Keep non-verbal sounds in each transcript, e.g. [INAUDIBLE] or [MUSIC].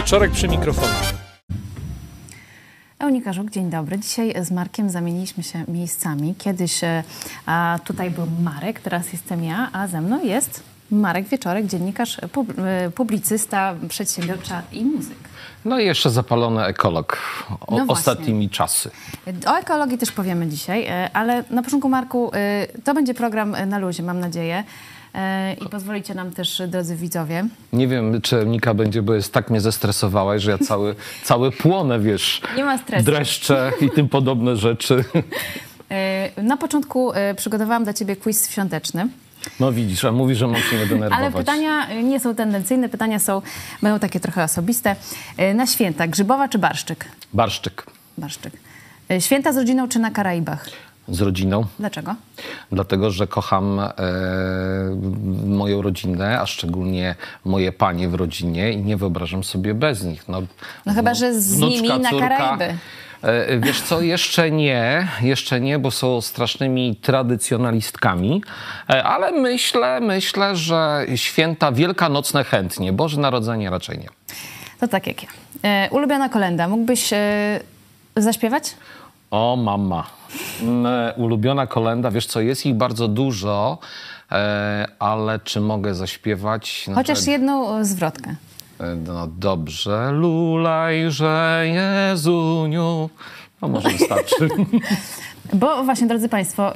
Wieczorek przy mikrofonie. Eunika Żuk, dzień dobry. Dzisiaj z Markiem zamieniliśmy się miejscami. Kiedyś e, a, tutaj był Marek, teraz jestem ja, a ze mną jest Marek Wieczorek, dziennikarz, pub- e, publicysta, przedsiębiorcza i muzyk. No i jeszcze zapalony ekolog o, No ostatnimi czasy. O ekologii też powiemy dzisiaj, e, ale na początku, Marku, e, to będzie program e, na luzie, mam nadzieję. E, I pozwolicie nam też, drodzy widzowie, Nie wiem, czy Nika będzie, bo jest tak mnie zestresowałaś, że ja cały, [LAUGHS] cały płonę, wiesz, Nie ma stresu. dreszcze i tym podobne rzeczy. [LAUGHS] e, na początku e, przygotowałam dla ciebie quiz świąteczny. No widzisz, a mówi, że mam się nie denerwować. Ale pytania nie są tendencyjne, pytania są, będą takie trochę osobiste. Na święta, grzybowa czy barszczyk? Barszczyk Barszczyk. Święta z rodziną czy na Karaibach? Z rodziną, Dlaczego? dlatego że kocham e, moją rodzinę, a szczególnie moje panie w rodzinie i nie wyobrażam sobie bez nich. No, No chyba, że z wnuczka, nimi na córka. Karaiby. E, Wiesz co, jeszcze nie, jeszcze nie, bo są strasznymi tradycjonalistkami, E, ale myślę, myślę, że święta wielkanocne chętnie, Boże Narodzenie raczej nie. To tak jak ja. Y, Ulubiona kolenda. Mógłbyś zaśpiewać? O mama, Mm, ulubiona kolenda, wiesz co, jest ich bardzo dużo, e, ale czy mogę zaśpiewać? Chociaż jedną y, zwrotkę. E, No dobrze, lulajże Jezuniu. No może wystarczy. [LAUGHS] Bo właśnie, drodzy Państwo,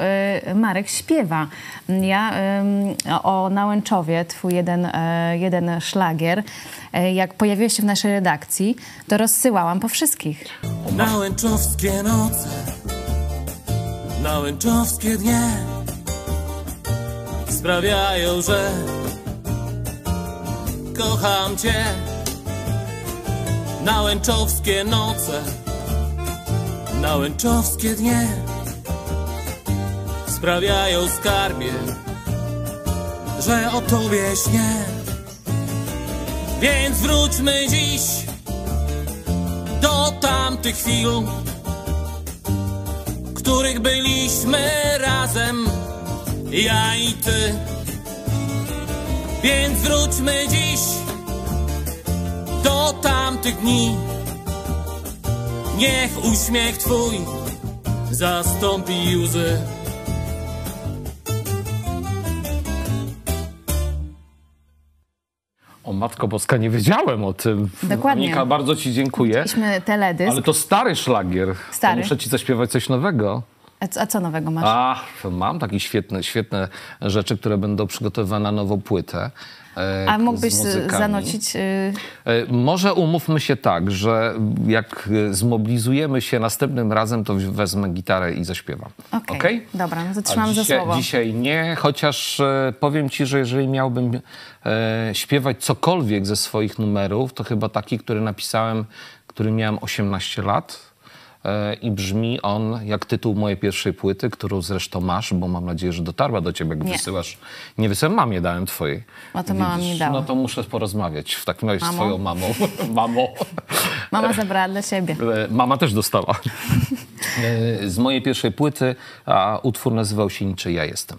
y, Marek śpiewa. Ja ym, o Nałęczowie, twój jeden, y, jeden szlagier, y, jak pojawiłeś się w naszej redakcji, to rozsyłałam po wszystkich. Nałęczowskie noce, nałęczowskie dnie sprawiają, że kocham Cię. Nałęczowskie noce, nałęczowskie dnie sprawiają skarbie, że o Tobie śnię. Więc wróćmy dziś do tamtych chwil, których byliśmy razem, ja i ty. Więc wróćmy dziś do tamtych dni. Niech uśmiech twój zastąpi łzy. Matko Boska, nie wiedziałem o tym. Dokładnie. Monika, bardzo ci dziękuję. Mieliśmy teledysk. Ale to stary szlagier. Stary. To muszę ci zaśpiewać coś nowego. A, co- nowego masz? A, mam takie świetne, świetne rzeczy, które będą przygotowywane na nową płetę. e, A mógłbyś muzykami. zanocić... E, Może umówmy się tak, że jak e, zmobilizujemy się następnym razem, to wezmę gitarę i zaśpiewam. Okej. Okej? Dobra, no to A trzymam za dzisiaj, słowo. Dzisiaj nie, chociaż e, powiem ci, że jeżeli miałbym e, śpiewać cokolwiek ze swoich numerów, to chyba taki, który napisałem, który miałem 18 lat. E, I brzmi on jak tytuł mojej pierwszej płyty, którą zresztą masz, bo mam nadzieję, że dotarła do ciebie, jak Nie. wysyłasz. Nie wysyłam, mamie dałem twojej. No to mama mi dała. No to muszę porozmawiać w takim razie z twoją mamą. [LAUGHS] Mamo. Mama zabrała dla siebie. E, Mama też dostała. E, Z mojej pierwszej płyty, a utwór nazywał się Niczy ja jestem.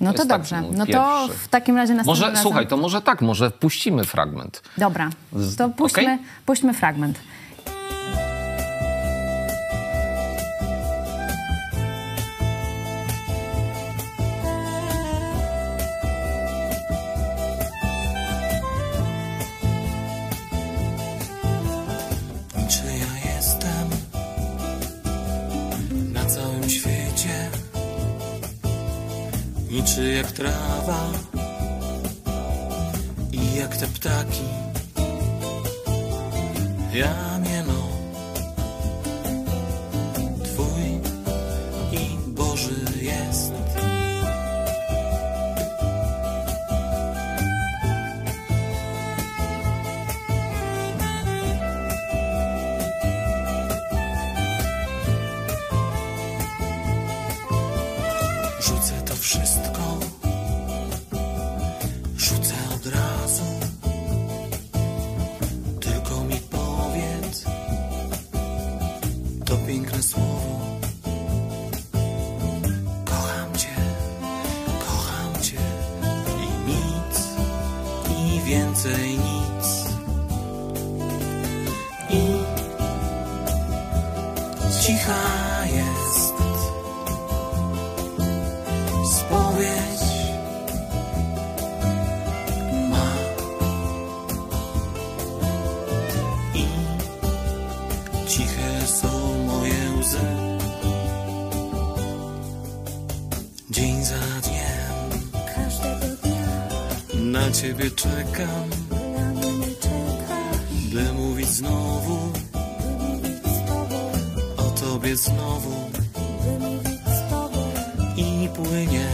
No to jest taki dobrze. mój No to w takim razie następnym Może, razem... słuchaj, to może tak, może puścimy fragment. Dobra, to puśćmy, okej? puśćmy fragment. Niczy jak trawa i jak te ptaki. Ramieno więcej nic. I cicha ciebie czekam. By mówić znowu o tobie znowu. I płynie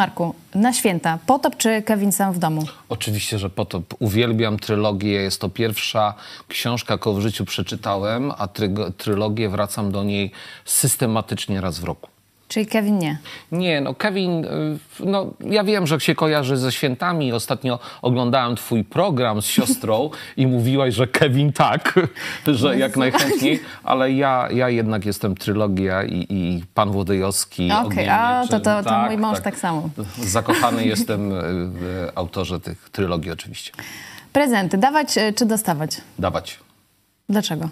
Marku, na święta potop czy Kevin sam w domu? Oczywiście, że potop. Uwielbiam trylogię. Jest to pierwsza książka, jaką w życiu przeczytałem, a trylogię wracam do niej systematycznie raz w roku. Czyli Kevin nie. Nie, no Kevin, y, no ja wiem, że się kojarzy ze świętami. Ostatnio oglądałem twój program z siostrą [LAUGHS] i mówiłaś, że Kevin tak, [LAUGHS] że jak najchętniej, ale ja, ja jednak jestem trylogia i, i pan Włodejowski. Okej, Mieczy. to- to- to mój mąż tak samo. Zakochany [LAUGHS] jestem y, w autorze tych trylogii oczywiście. Prezenty dawać e, czy dostawać? Dawać. Dlaczego?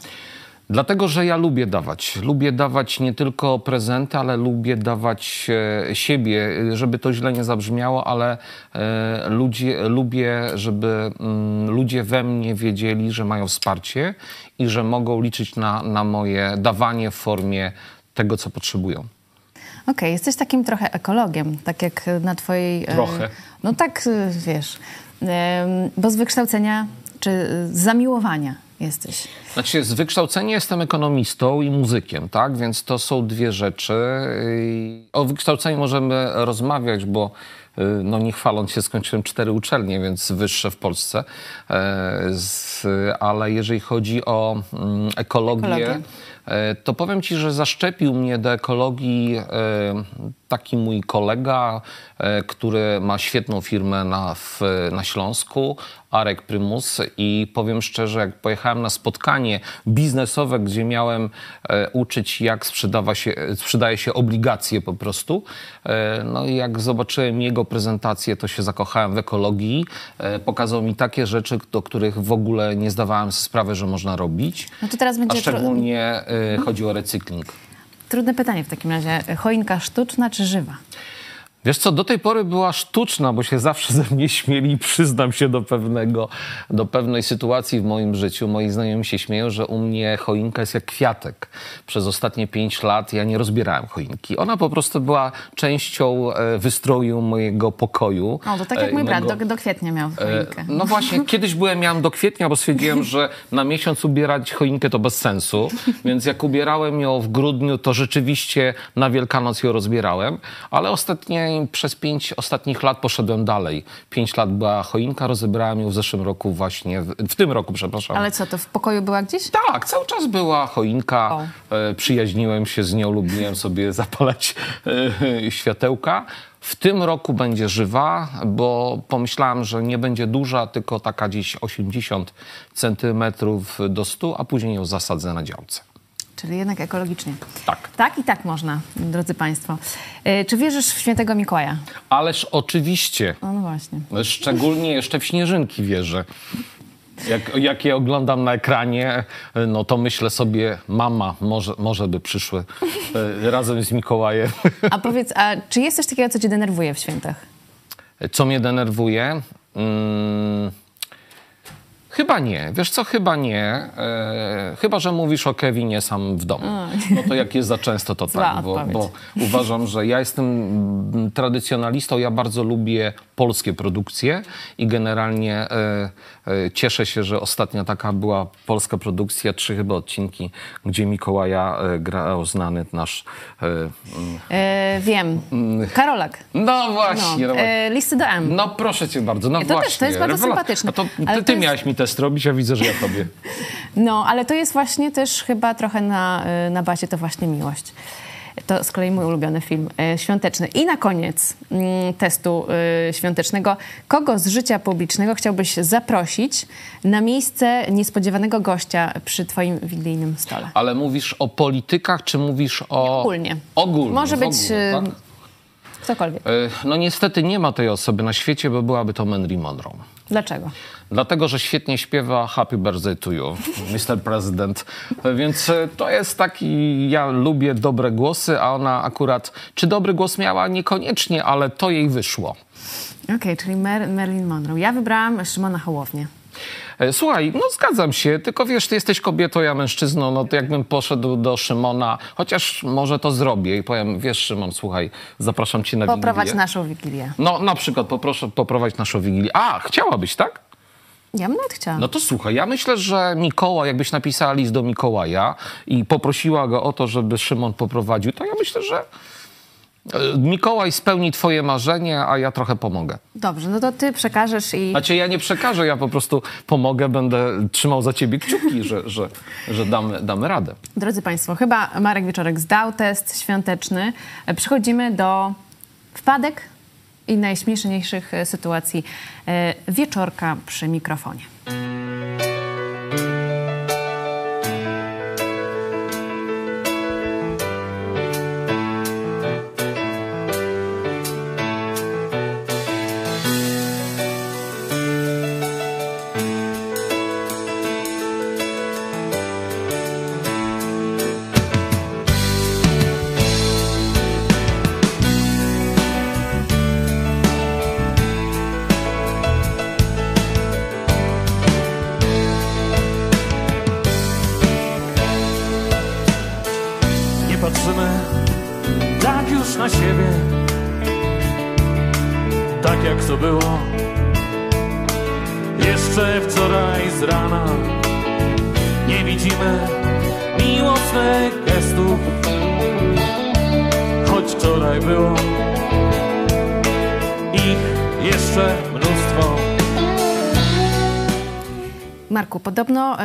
Dlatego, że ja lubię dawać. Lubię dawać nie tylko prezenty, ale lubię dawać e, siebie, żeby to źle nie zabrzmiało, ale e, ludzie, lubię, żeby mm, ludzie we mnie wiedzieli, że mają wsparcie i że mogą liczyć na, na moje dawanie w formie tego, co potrzebują. Okej, jesteś takim trochę ekologiem, tak jak na twojej... e, Trochę. No tak, wiesz, bo z wykształcenia czy z zamiłowania jesteś. Znaczy, z wykształcenia jestem ekonomistą i muzykiem, tak? Więc to są dwie rzeczy. O wykształceniu możemy rozmawiać, bo y, no nie chwaląc się, skończyłem cztery uczelnie, więc wyższe w Polsce. E, ale jeżeli chodzi o mm, ekologię, Ekologię. e, to powiem ci, że zaszczepił mnie do ekologii e, taki mój kolega, który ma świetną firmę na, w, na Śląsku, Arek Prymus i powiem szczerze, jak pojechałem na spotkanie biznesowe, gdzie miałem e, uczyć, jak sprzedawa się, sprzedaje się obligacje po prostu, e, no i jak zobaczyłem jego prezentację, to się zakochałem w ekologii. E, pokazał mi takie rzeczy, do których w ogóle nie zdawałem sobie sprawy, że można robić. No to teraz A będzie tru- szczególnie e, chodzi o recykling. trudne pytanie w takim razie. Choinka sztuczna czy żywa? Wiesz co, do tej pory była sztuczna, bo się zawsze ze mnie śmieli i przyznam się do pewnego, do pewnej sytuacji w moim życiu. Moi znajomi się śmieją, że u mnie choinka jest jak kwiatek. Przez ostatnie pięć lat ja nie rozbierałem choinki. Ona po prostu była częścią e, wystroju mojego pokoju. O, to tak jak e, mój i brat mego- do, do kwietnia miał E, choinkę. No właśnie, [LAUGHS] kiedyś byłem, miałem do kwietnia, bo stwierdziłem, że na miesiąc ubierać choinkę to bez sensu, więc jak ubierałem ją w grudniu, to rzeczywiście na Wielkanoc ją rozbierałem, ale ostatnie, przez pięć ostatnich lat poszedłem dalej. Pięć lat była choinka, rozebrałem ją w zeszłym roku właśnie, w, w tym roku, przepraszam. Ale co, to w pokoju była gdzieś? Tak, cały czas była choinka. O. E, przyjaźniłem się z nią, lubiłem sobie [LAUGHS] zapalać e, światełka. W tym roku będzie żywa, bo pomyślałem, że nie będzie duża, tylko taka gdzieś 80 centymetrów do 100, a później ją zasadzę na działce. Czyli jednak ekologicznie. Tak. Tak i tak można, drodzy Państwo. E, Czy wierzysz w świętego Mikołaja? Ależ oczywiście, No, no właśnie. szczególnie jeszcze w śnieżynki wierzę. Jak, jak je oglądam na ekranie, no to myślę sobie, mama, może, może by przyszły e, razem z Mikołajem. A powiedz, a czy jest coś takiego, co cię denerwuje w świętach? Co mnie denerwuje? Mm, Chyba nie. Wiesz co, chyba nie. E, chyba, że mówisz o Kevinie sam w domu. No to jak jest za często, to [LAUGHS] Zła tak. Bo, bo uważam, że ja jestem mm, tradycjonalistą, ja bardzo lubię polskie produkcje i generalnie e, e, cieszę się, że ostatnia taka była polska produkcja, trzy chyba odcinki, gdzie Mikołaja e, grał znany nasz... E, mm, E, wiem. Karolak. no właśnie. No, listy do M. no proszę cię bardzo, no To też, właśnie. to jest bardzo sympatyczne. A to ty, ty miałeś mi test robić, a widzę, że ja tobie. No, ale to jest właśnie też chyba trochę na, y, na bazie to właśnie miłość. To z kolei mój ulubiony film y, świąteczny. I na koniec mm, testu y, świątecznego. Kogo z życia publicznego chciałbyś zaprosić na miejsce niespodziewanego gościa przy twoim wigilijnym stole? Ale mówisz o politykach, czy mówisz o... Ogólnie. Ogólnie. Może być, ogóle, tak? Ktokolwiek. E, No niestety nie ma tej osoby na świecie, bo byłaby to Marilyn Monroe. Dlaczego? Dlatego, że świetnie śpiewa Happy Birthday to You, [LAUGHS] Mr. President. E, Więc e, to jest taki, ja lubię dobre głosy, a ona akurat, czy dobry głos miała? Niekoniecznie, ale to jej wyszło. Okej, czyli Mer- Marilyn Monroe. Ja wybrałam Szymona Hołownię. E, Słuchaj, no zgadzam się, tylko wiesz, ty jesteś kobietą, ja mężczyzną, no to jakbym poszedł do Szymona, chociaż może to zrobię i powiem, wiesz Szymon, słuchaj, zapraszam cię na Poprowadź Wigilię. naszą wigilię. No na przykład poproszę poprowadź naszą Wigilię. A, chciałabyś, tak? Ja bym nawet chciała. No to słuchaj, ja myślę, że Mikołaj, jakbyś napisała list do Mikołaja i poprosiła go o to, żeby Szymon poprowadził, to ja myślę, że Mikołaj spełni twoje marzenie, a ja trochę pomogę. Dobrze, no to ty przekażesz i... Znaczy ja nie przekażę, ja po prostu pomogę, będę trzymał za ciebie kciuki, że, że, że damy, damy radę. Drodzy Państwo, chyba Marek Wieczorek zdał test świąteczny. Przechodzimy do wpadek i najśmieszniejszych e, sytuacji e, wieczorka przy mikrofonie.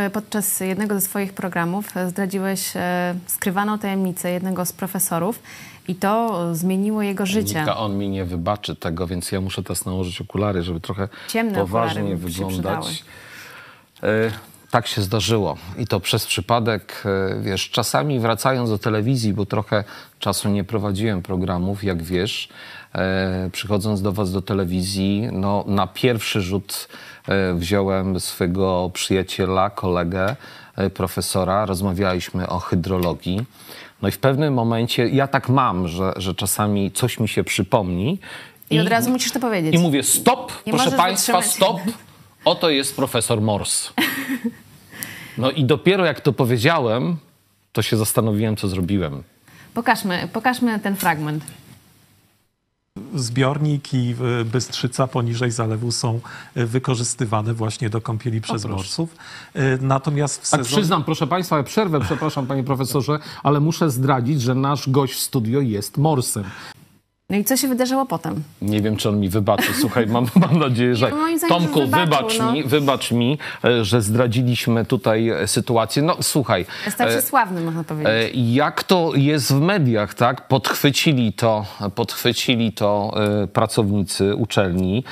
Podczas jednego ze swoich programów e, zdradziłeś e, skrywaną tajemnicę jednego z profesorów i to e, zmieniło jego życie. Nika, on mi nie wybaczy tego, więc ja muszę teraz nałożyć okulary, żeby trochę Ciemne poważnie wyglądać. E, Tak się zdarzyło i to przez przypadek, e, wiesz, czasami wracając do telewizji, bo trochę czasu nie prowadziłem programów, jak wiesz, e, przychodząc do was do telewizji, no na pierwszy rzut e, wziąłem swego przyjaciela, kolegę, e, profesora, rozmawialiśmy o hydrologii. No i w pewnym momencie, ja tak mam, że, że czasami coś mi się przypomni. I od razu musisz to powiedzieć. I mówię stop, Nie proszę państwa, stop. Oto jest profesor Morse. No i dopiero jak to powiedziałem, to się zastanowiłem, co zrobiłem. Pokażmy, pokażmy ten fragment. Zbiornik i y, Bystrzyca poniżej zalewu są y, wykorzystywane właśnie do kąpieli przez morsów. Y, Natomiast w Tak sezonie... przyznam, proszę państwa, przerwę, przepraszam panie profesorze, ale muszę zdradzić, że nasz gość w studio jest Morsem. No i co się wydarzyło potem? Nie wiem, czy on mi wybaczy. Słuchaj, mam, [LAUGHS] mam nadzieję, że... Tomku, wybaczył, wybacz no. mi, wybacz mi, e, że zdradziliśmy tutaj e, sytuację. No słuchaj... Stał się e, sławny, można powiedzieć. Jak to jest w mediach, tak? Podchwycili to, podchwycili to pracownicy uczelni,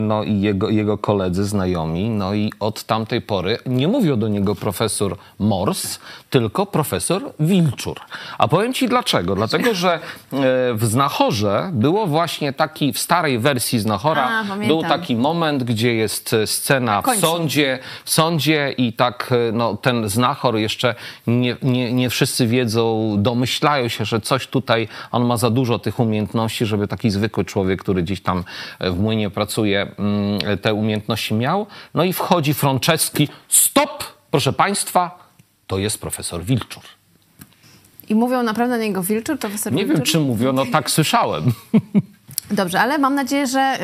no i jego, jego koledzy, znajomi, no i od tamtej pory nie mówią do niego profesor Mors, tylko profesor Wilczur. A powiem ci dlaczego. Dlatego, że w Znachorze było właśnie taki, w starej wersji Znachora, A, był taki moment, gdzie jest e, scena w końcu. sądzie, w sądzie i tak e, no, ten Znachor jeszcze nie, nie, nie wszyscy wiedzą, domyślają się, że coś tutaj, on ma za dużo tych umiejętności, żeby taki zwykły człowiek, który gdzieś tam e, w młynie pracuje, mm, te umiejętności miał. No i wchodzi Franceski, stop, proszę państwa, to jest profesor Wilczur. I mówią naprawdę na niego Wilczur, profesor Nie Wilczur? wiem, czy mówią, no tak słyszałem. [LAUGHS] Dobrze, ale mam nadzieję, że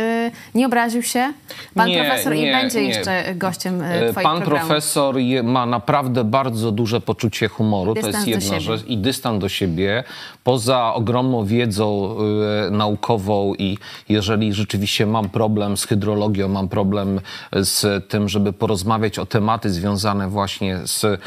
y, nie obraził się pan Nie, profesor i nie, będzie nie. jeszcze gościem y, E, twoich Pan programów. profesor je, ma naprawdę bardzo duże poczucie humoru, Dystans to jest jedna rzecz, i dystans do siebie. Poza ogromną wiedzą e, naukową i jeżeli rzeczywiście mam problem z hydrologią, mam problem z tym, żeby porozmawiać o tematy związane właśnie z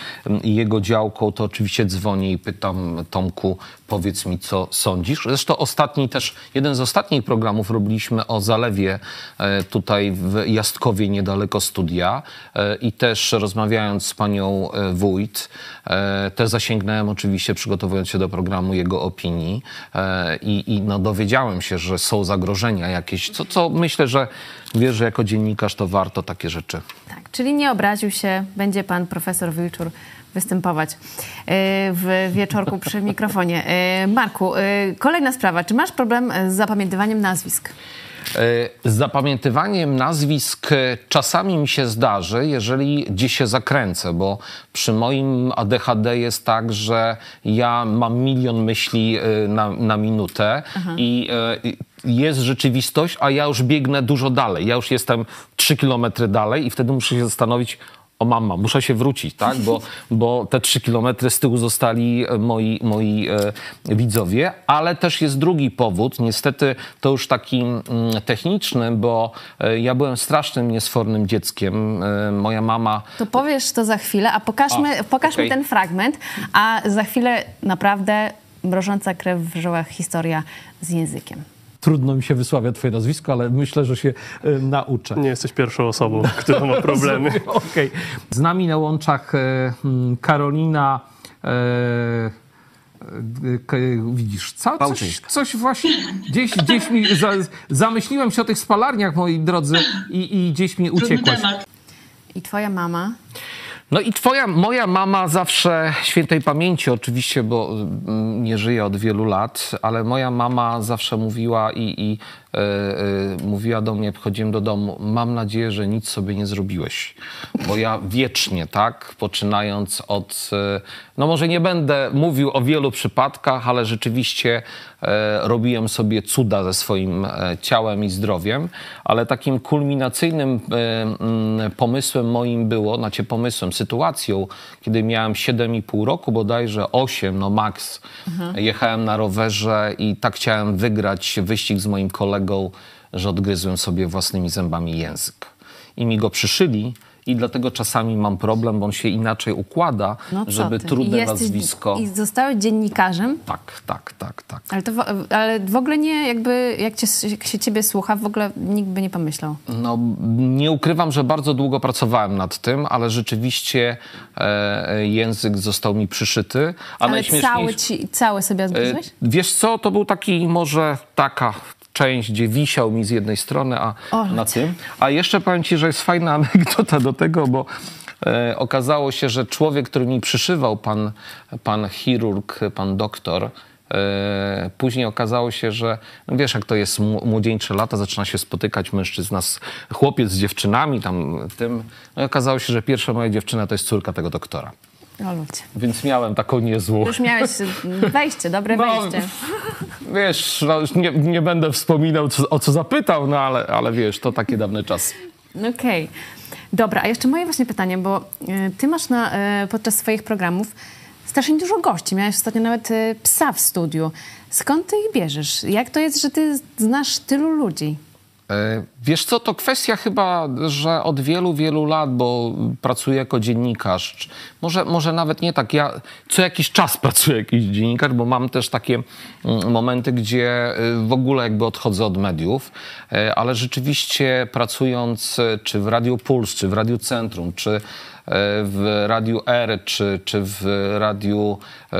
jego działką, to oczywiście dzwonię i pytam Tomku, powiedz mi, co sądzisz. Zresztą ostatni też, jeden z ostatnich programów robiliśmy o zalewie e, tutaj w Jastkowie, niedaleko studia e, i też rozmawiając z panią e, wójt, też zasięgnąłem oczywiście, przygotowując się do programu, jego opinii i, i no, dowiedziałem się, że są zagrożenia jakieś, co, co myślę, że wiesz, że jako dziennikarz to warto takie rzeczy. Tak, czyli nie obraził się, będzie pan profesor Wilczur występować y, w wieczorku przy [LAUGHS] mikrofonie. Y, Marku, y, kolejna sprawa. Czy masz problem z zapamiętywaniem nazwisk? E, Z zapamiętywaniem nazwisk e, czasami mi się zdarzy, jeżeli gdzieś się zakręcę, bo przy moim ADHD jest tak, że ja mam milion myśli e, na, na minutę i e, i jest rzeczywistość, a ja już biegnę dużo dalej. Ja już jestem trzy kilometry dalej i wtedy muszę się zastanowić, o mama, muszę się wrócić, tak? Bo, [LAUGHS] bo te trzy kilometry z tyłu zostali e, moi, moi e, widzowie, ale też jest drugi powód, niestety to już taki mm, techniczny, bo e, ja byłem strasznym, niesfornym dzieckiem. E, moja mama To powiesz to za chwilę, a pokażmy, A, pokażmy okej. ten fragment, a za chwilę naprawdę mrożąca krew w żyłach historia z językiem. Trudno mi się wysławia twoje nazwisko, ale myślę, że się e, nauczę. Nie jesteś pierwszą osobą, [LAUGHS] która ma problemy. Okej. Z nami na łączach e, mm, Karolina. E, widzisz, co, coś, coś właśnie gdzieś, gdzieś mi za, zamyśliłem się o tych spalarniach, moi drodzy, i, i gdzieś mi uciekłaś. I twoja mama No i twoja, moja mama zawsze, świętej pamięci oczywiście, bo mm, nie żyje od wielu lat, ale moja mama zawsze mówiła i, i e, e, mówiła do mnie, wchodziłem do domu, mam nadzieję, że nic sobie nie zrobiłeś. Bo ja wiecznie, tak, poczynając od, e, no może nie będę mówił o wielu przypadkach, ale rzeczywiście robiłem sobie cuda ze swoim e, ciałem i zdrowiem, ale takim kulminacyjnym e, mm, pomysłem moim było, znaczy pomysłem, sytuacją, kiedy miałem 7,5 roku, bodajże 8, no max, jechałem na rowerze i tak chciałem wygrać wyścig z moim kolegą, że odgryzłem sobie własnymi zębami język. I mi go przyszyli i dlatego czasami mam problem, bo on się inaczej układa, no żeby ty? trudne jesteś- nazwisko... I zostałeś dziennikarzem, Tak, tak, tak, tak. ale, to, w- ale w ogóle nie jakby, jak, cię, jak się ciebie słucha, w ogóle nikt by nie pomyślał. No, nie ukrywam, że bardzo długo pracowałem nad tym, ale rzeczywiście e, język został mi przyszyty. A Ale cały, ci, cały sobie E, odgryzłeś? Wiesz co, to był taki może taka część, gdzie wisiał mi z jednej strony, a na tym. A jeszcze powiem ci, że jest fajna [LAUGHS] anegdota do tego, bo e, okazało się, że człowiek, który mi przyszywał, pan, pan chirurg, pan doktor, e, Później okazało się, że no wiesz, jak to jest mł- młodzieńcze lata, zaczyna się spotykać mężczyzna, z, chłopiec z dziewczynami, tam tym. No i okazało się, że pierwsza moja dziewczyna to jest córka tego doktora. O ludzie. Więc miałem taką niezłą. Już miałeś wejście, dobre No, wejście. Wiesz, no nie, nie będę wspominał, co, o co zapytał, no ale, ale wiesz, to takie dawne czasy. Okej. Dobra, a jeszcze moje właśnie pytanie, bo y, ty masz na, y, podczas swoich programów strasznie dużo gości. Miałeś ostatnio nawet y, psa w studiu. Skąd ty ich bierzesz? Jak to jest, że ty znasz tylu ludzi? E, Wiesz co, to kwestia chyba, że od wielu, wielu lat, bo pracuję jako dziennikarz, może, może nawet nie tak, ja co jakiś czas [LAUGHS] pracuję jako dziennikarz, bo mam też takie mm, momenty, gdzie y, w ogóle jakby odchodzę od mediów, E, ale rzeczywiście pracując e, czy w Radio Puls, czy w Radio Centrum, czy w Radiu R, czy, czy w Radiu e,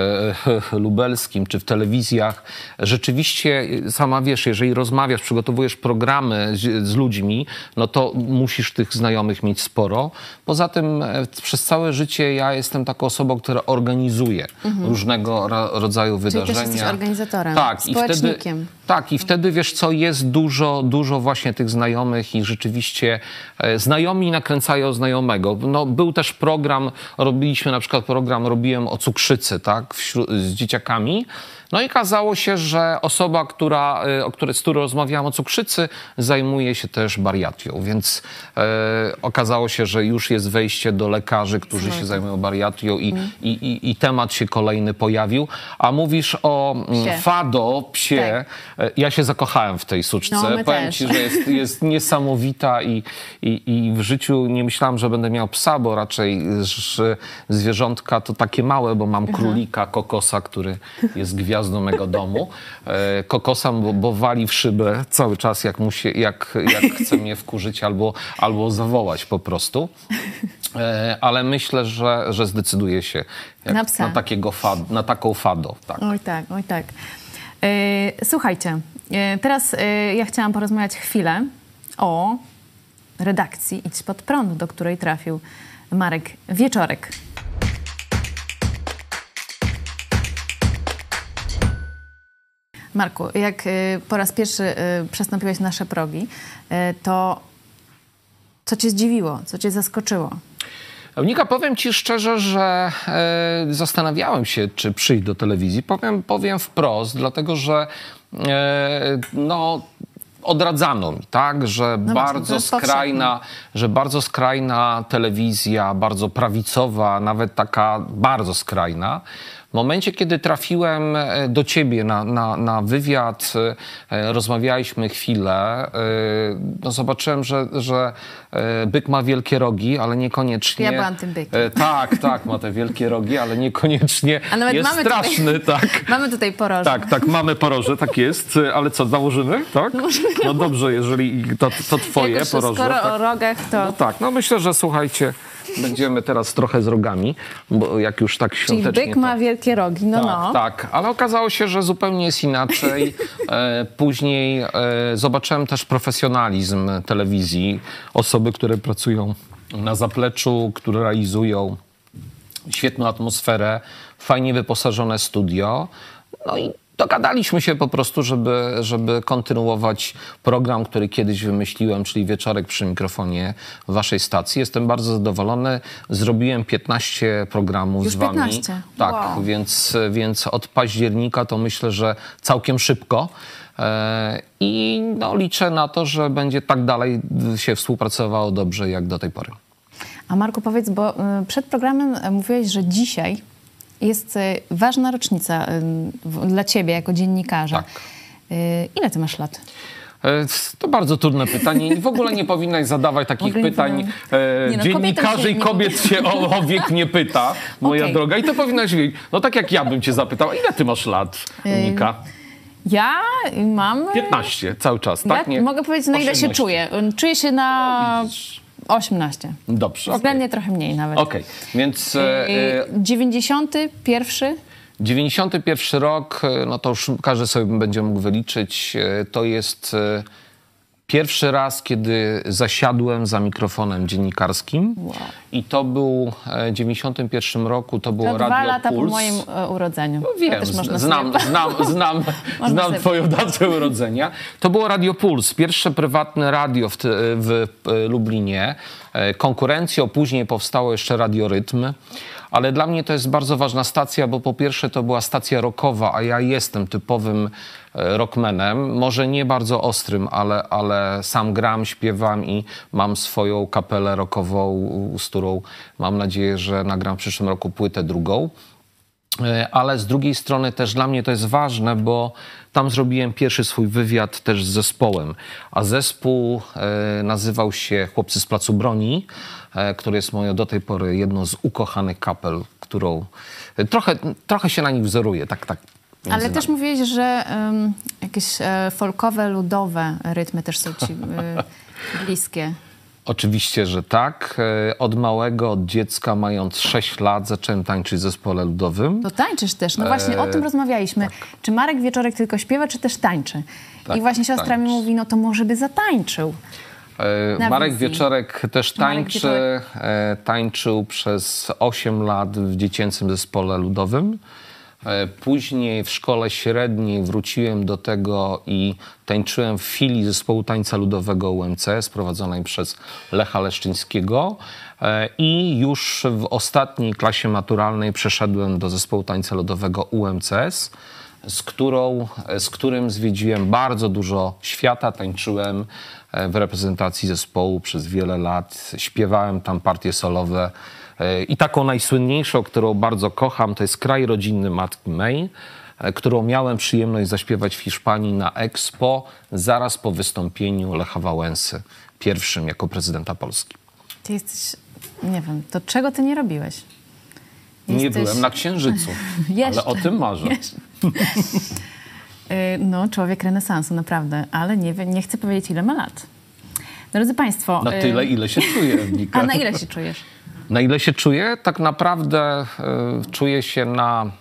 [LAUGHS] Lubelskim, czy w telewizjach, rzeczywiście sama wiesz, jeżeli rozmawiasz, przygotowujesz programy z, z ludźmi, no to musisz tych znajomych mieć sporo. Poza tym e, przez całe życie ja jestem taką osobą, która organizuje różnego ra- rodzaju Mhm. też wydarzenia. jesteś organizatorem, tak, i wtedy, społecznikiem. Tak, i wtedy wiesz co, jest dużo, dużo właśnie tych znajomych i rzeczywiście e, znajomi nakręcają znajomego. No, był też program, robiliśmy na przykład program, robiłem o cukrzycy, tak, wśród, z dzieciakami. No i okazało się, że osoba, która, e, o której, z którą rozmawiałam o cukrzycy, zajmuje się też bariatrią, więc e, okazało się, że już jest wejście do lekarzy, którzy się zajmują bariatrią i, i, i, i temat się kolejny pojawił. A mówisz o mm, Psie. fado, psie. Tak. E, Ja się zakochałem w tej suczce. No, Powiem też. ci, że jest, jest niesamowita i, i, w życiu nie myślałam, że będę miał psa, bo raczej zwierzątka to takie małe, bo mam królika, kokosa, który jest gwiazdą mego domu. E, Kokosa, bo, bo wali w szybę cały czas, jak, musi, jak, jak chce mnie wkurzyć albo, albo zawołać po prostu. E, Ale myślę, że, że zdecyduje się Na na, takiego fad, na taką fado. Tak. Oj tak, oj tak. E, słuchajcie, teraz ja chciałam porozmawiać chwilę o redakcji Idź Pod Prąd, do której trafił Marek Wieczorek. Marku, jak e, po raz pierwszy e, przestąpiłeś nasze progi, e, to co cię zdziwiło, co cię zaskoczyło? Nika, powiem ci szczerze, że e, zastanawiałem się, czy przyjść do telewizji. Powiem, powiem wprost, dlatego że e, no, odradzano mi, tak, że No bardzo skrajna, że bardzo skrajna telewizja, bardzo prawicowa, nawet taka bardzo skrajna. W momencie, kiedy trafiłem e, do ciebie na, na, na wywiad, e, rozmawialiśmy chwilę, e, no zobaczyłem, że, że byk ma wielkie rogi, ale niekoniecznie... Ja byłam tym bykiem. Tak, tak, ma te wielkie rogi, ale niekoniecznie A nawet jest mamy tutaj- straszny, tak. [LAUGHS] Mamy tutaj poroże. Tak, tak, mamy poroże, tak jest, ale co, założymy, tak? [LAUGHS] No dobrze, jeżeli to, to twoje Jak już poroże. skoro tak. o rogach, to... No tak, no myślę, że słuchajcie, będziemy teraz trochę z rogami, bo jak już tak Czyli świątecznie... byk to... ma wielkie rogi, no tak, no. tak, ale okazało się, że zupełnie jest inaczej. [LAUGHS] E, później e, zobaczyłem też profesjonalizm telewizji, osoby, które pracują na zapleczu, które realizują świetną atmosferę, fajnie wyposażone studio. No i dogadaliśmy się po prostu, żeby, żeby kontynuować program, który kiedyś wymyśliłem, czyli Wieczorek przy mikrofonie waszej stacji. Jestem bardzo zadowolony. Zrobiłem 15 programów Już z wami. 15? Tak, Wow. więc, więc od października to myślę, że całkiem szybko. E, I no, liczę na to, że będzie tak dalej się współpracowało dobrze jak do tej pory. A Marku, powiedz, bo y, przed programem mówiłeś, że dzisiaj jest y, ważna rocznica w- dla ciebie jako dziennikarza. Tak. Y, Ile ty masz lat? E, To bardzo trudne pytanie. I W ogóle nie powinnaś zadawać takich pytań. E, Nie no, Dziennikarzy i kobiet się o, o wiek nie pyta, moja Okej. droga. I to powinnaś wiedzieć. No tak jak ja bym cię zapytał, ile ty masz lat, Nika? Ja mam... 15 cały czas, tak? Nie? Mogę powiedzieć, na ile się 18. czuję. Czuję się na No. 18. Dobrze. Względnie trochę mniej nawet. Okej, więc e, Y, e, 91? 91 rok, e, no to już każdy sobie będzie mógł wyliczyć, e, to jest e, pierwszy raz, kiedy zasiadłem za mikrofonem dziennikarskim. I to był e, w 91 roku, to było To dwa Radio lata Puls. po moim e, urodzeniu. No wiem, znam, znam, znam, znam sobie- [LAUGHS] twoją datę urodzenia. To było Radio Puls, pierwsze prywatne radio w, w e, Lublinie. Konkurencją, później powstało jeszcze Radio Rytm. Ale dla mnie to jest bardzo ważna stacja, bo po pierwsze to była stacja rockowa, a ja jestem typowym rockmanem. Może nie bardzo ostrym, ale, ale sam gram, śpiewam i mam swoją kapelę rockową, z którą mam nadzieję, że nagram w przyszłym roku płytę drugą. E, Ale z drugiej strony też dla mnie to jest ważne, bo tam zrobiłem pierwszy swój wywiad też z zespołem. A zespół e, nazywał się Chłopcy z Placu Broni, e, który jest moją do tej pory jedną z ukochanych kapel, którą e, trochę, trochę się na nich wzoruję, tak, tak. Ale też nami. mówiłeś, że em, jakieś e, folkowe, ludowe rytmy też są ci e, [LAUGHS] bliskie. Oczywiście, że tak. E, Od małego, od dziecka, mając 6 lat, zacząłem tańczyć w zespole ludowym. To tańczysz też. No właśnie o tym rozmawialiśmy. Czy Marek Wieczorek tylko śpiewa, czy też tańczy? Tak, I właśnie siostra mi tańczy. mówi, no to może by zatańczył. E, Na Marek wizji. Wieczorek też Marek tańczy. Wieczorek. E, Tańczył przez 8 lat w dziecięcym zespole ludowym. E, Później w szkole średniej wróciłem do tego i tańczyłem w filii zespołu tańca ludowego UMC sprowadzonej przez Lecha Leszczyńskiego. E, I już w ostatniej klasie maturalnej przeszedłem do zespołu tańca ludowego UMCS z, którą, z którym zwiedziłem bardzo dużo świata, tańczyłem e, w reprezentacji zespołu przez wiele lat, śpiewałem tam partie solowe i taką najsłynniejszą, którą bardzo kocham, to jest Kraj Rodzinny Matki May, e, którą miałem przyjemność zaśpiewać w Hiszpanii na Expo zaraz po wystąpieniu Lecha Wałęsy, pierwszym jako prezydenta Polski. Ty jesteś, nie wiem, to czego ty nie robiłeś? Nie Jesteś- byłem na Księżycu, [LAUGHS] ale o tym marzę. [LAUGHS] Y, No, człowiek renesansu, naprawdę. Ale nie, nie chcę powiedzieć, ile ma lat. Drodzy Państwo... Na y, tyle, ile się czuję. [LAUGHS] A na ile się czujesz? Na ile się czuję? Tak naprawdę y, czuję się na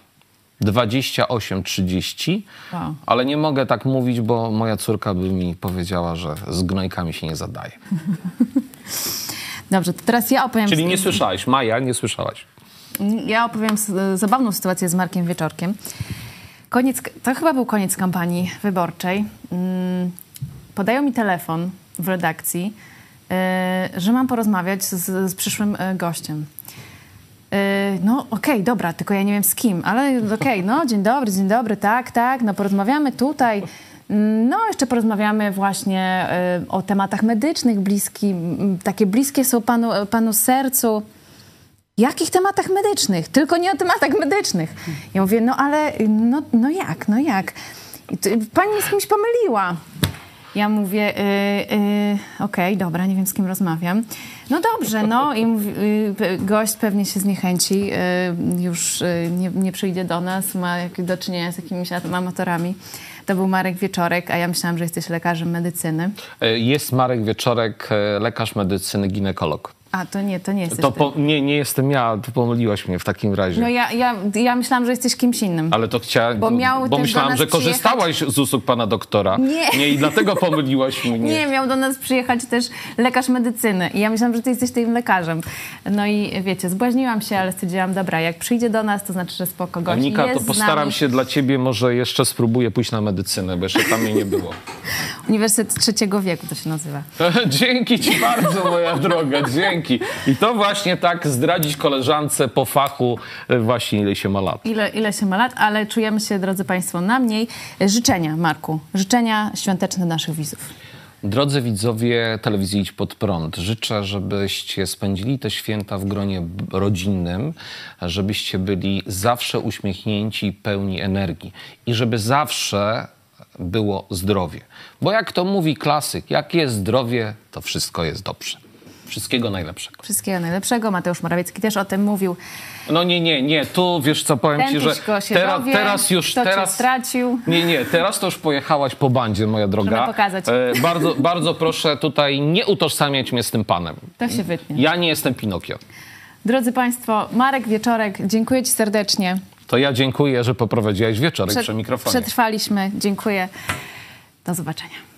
28-30, Wow. ale nie mogę tak mówić, bo moja córka by mi powiedziała, że z gnojkami się nie zadaje. [LAUGHS] Dobrze, to teraz ja opowiem... Czyli nie słyszałeś, Maja, nie słyszałaś. Ja opowiem zabawną sytuację z Markiem Wieczorkiem. Koniec, to chyba był koniec kampanii wyborczej. Mm, Podają mi telefon w redakcji, że mam porozmawiać z, z przyszłym e, gościem. E, No okej, dobra, tylko ja nie wiem z kim, ale okej, no [LAUGHS] dzień dobry, dzień dobry, tak, tak, no porozmawiamy tutaj. No, jeszcze porozmawiamy właśnie e, o tematach medycznych, bliski, takie bliskie są panu, panu sercu. Jakich tematach medycznych? Tylko nie o tematach medycznych. Ja mówię, no ale no, no jak, no jak? Pani mnie z kimś pomyliła. Ja mówię, y, y, okej, dobra, nie wiem z kim rozmawiam. No dobrze, no i mówi, y, gość pewnie się zniechęci, już nie, nie przyjdzie do nas, ma do czynienia z jakimiś amatorami. To był Marek Wieczorek, a ja myślałam, że jesteś lekarzem medycyny. Y, Jest Marek Wieczorek, y, lekarz medycyny, ginekolog. A, to nie, to nie jesteś To po, nie, nie jestem ja, to pomyliłaś mnie w takim razie. No ja, ja, ja myślałam, że jesteś kimś innym. Ale to chciałem, Bo miał bo myślałam, że korzystałaś z usług pana doktora. Nie. Nie, i dlatego pomyliłaś [LAUGHS] mnie. Nie, miał do nas przyjechać też lekarz medycyny. I ja myślałam, że ty jesteś tym lekarzem. No i wiecie, zbłaźniłam się, ale stwierdziłam, dobra, jak przyjdzie do nas, to znaczy, że spoko gość Nika, jest to postaram się dla ciebie, może jeszcze spróbuję pójść na medycynę, bo jeszcze tam mnie nie było. [LAUGHS] Uniwersytet Trzeciego Wieku to się nazywa. [LAUGHS] dzięki ci bardzo, moja droga, dzięki. I to właśnie tak zdradzić koleżance po fachu e, właśnie ile się ma lat. Ile, ile się ma lat, ale czujemy się, drodzy Państwo, na mniej. Życzenia, Marku. Życzenia świąteczne naszych widzów. Drodzy widzowie telewizji Idź Pod Prąd, życzę, żebyście spędzili te święta w gronie rodzinnym, żebyście byli zawsze uśmiechnięci i pełni energii i żeby zawsze było zdrowie. Bo jak to mówi klasyk, jak jest zdrowie, to wszystko jest dobrze. Wszystkiego najlepszego. Wszystkiego najlepszego. Mateusz Morawiecki też o tym mówił. No nie, nie, nie, tu wiesz co, powiem ci, że teraz, dowie, teraz już, cię teraz... stracił. Nie, nie, teraz to już pojechałaś po bandzie, moja droga. Żeby pokazać. E, bardzo, bardzo proszę tutaj nie utożsamiać mnie z tym panem. To się wytnie. Ja nie jestem Pinokio. Drodzy Państwo, Marek Wieczorek, dziękuję Ci serdecznie. To ja dziękuję, że poprowadziłaś wieczorek przy mikrofonie. Przetrwaliśmy. Dziękuję. Do zobaczenia.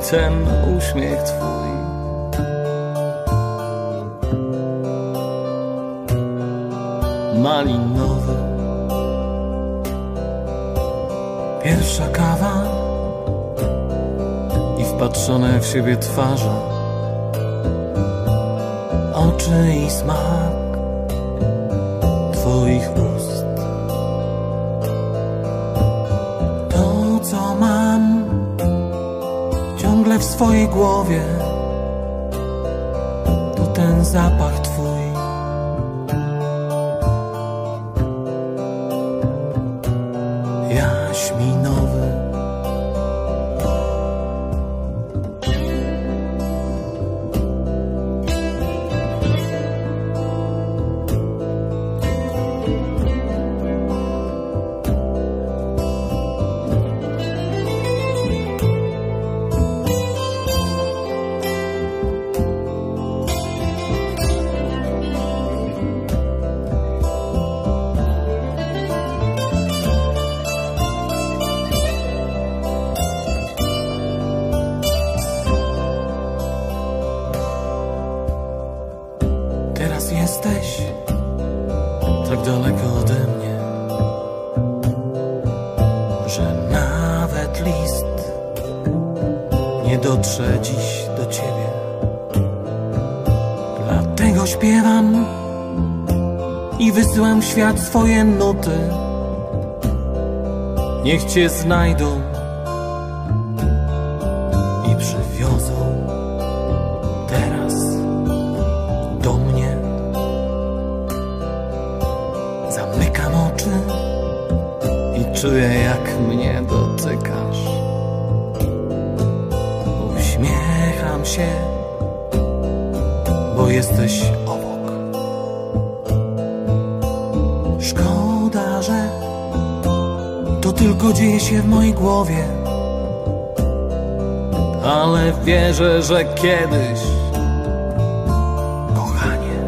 owocem uśmiech twój. Malinowe. Pierwsza kawa i wpatrzone w siebie twarze, oczy i smak. Swojej głowie, to ten zapach Twój. Dotrze dziś do ciebie. Dlatego śpiewam i wysyłam w świat swoje nuty. Niech cię znajdą wierzę, że kiedyś kochanie,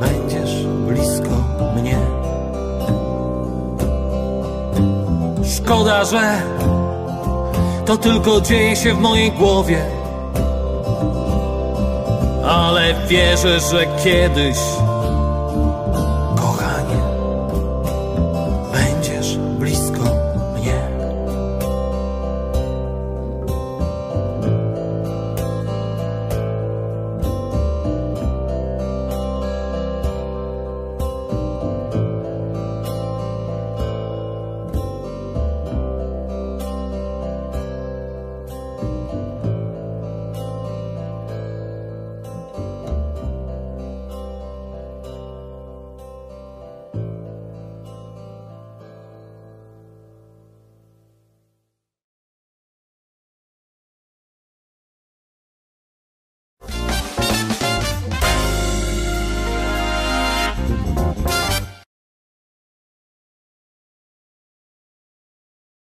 będziesz blisko mnie. Szkoda, że to tylko dzieje się w mojej głowie, ale wierzę, że kiedyś